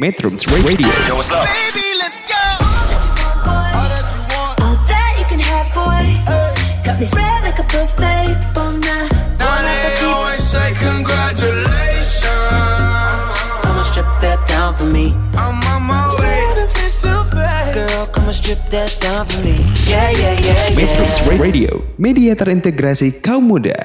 Metrums Radio. Yo, what's up? Baby, let's go. All that you can have, boy. Got me spread like a buffet. Bon night. Now they always say congratulations. Come and strip that down for me. I'm on my way. Girl, come and strip that down for me. Yeah, yeah, yeah, Metrums yeah. Radio, media terintegrasi kaum muda.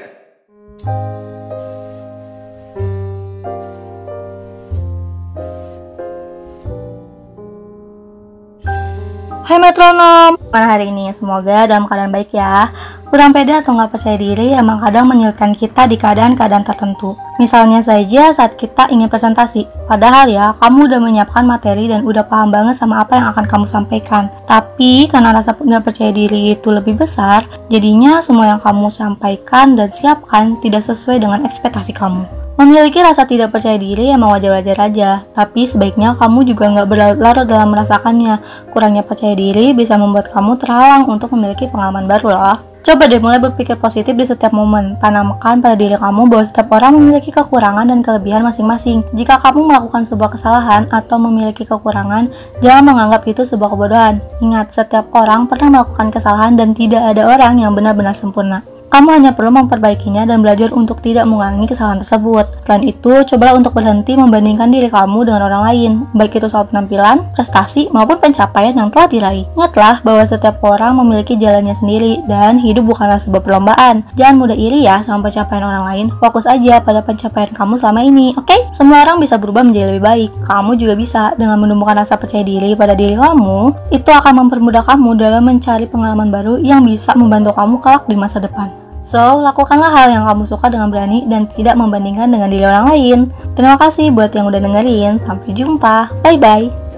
Hai metronom, gimana hari ini? Semoga dalam keadaan baik ya. Kurang pede atau nggak percaya diri emang kadang menyulitkan kita di keadaan-keadaan tertentu. Misalnya saja saat kita ingin presentasi. Padahal ya, kamu udah menyiapkan materi dan udah paham banget sama apa yang akan kamu sampaikan. Tapi karena rasa nggak percaya diri itu lebih besar, jadinya semua yang kamu sampaikan dan siapkan tidak sesuai dengan ekspektasi kamu. Memiliki rasa tidak percaya diri emang wajar-wajar aja, tapi sebaiknya kamu juga nggak berlarut dalam merasakannya. Kurangnya percaya diri bisa membuat kamu terhalang untuk memiliki pengalaman baru loh. Coba deh mulai berpikir positif di setiap momen. Tanamkan pada diri kamu bahwa setiap orang memiliki kekurangan dan kelebihan masing-masing. Jika kamu melakukan sebuah kesalahan atau memiliki kekurangan, jangan menganggap itu sebuah kebodohan. Ingat, setiap orang pernah melakukan kesalahan dan tidak ada orang yang benar-benar sempurna. Kamu hanya perlu memperbaikinya dan belajar untuk tidak mengulangi kesalahan tersebut. Selain itu, cobalah untuk berhenti membandingkan diri kamu dengan orang lain, baik itu soal penampilan, prestasi, maupun pencapaian yang telah diraih. Ingatlah bahwa setiap orang memiliki jalannya sendiri dan hidup bukanlah sebuah perlombaan. Jangan mudah iri ya sama pencapaian orang lain. Fokus aja pada pencapaian kamu selama ini, oke? Semua orang bisa berubah menjadi lebih baik. Kamu juga bisa dengan menumbuhkan rasa percaya diri pada diri kamu. Itu akan mempermudah kamu dalam mencari pengalaman baru yang bisa membantu kamu kelak di masa depan. So, lakukanlah hal yang kamu suka dengan berani dan tidak membandingkan dengan diri orang lain. Terima kasih buat yang udah dengerin. Sampai jumpa. Bye-bye.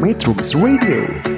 Metrums Radio.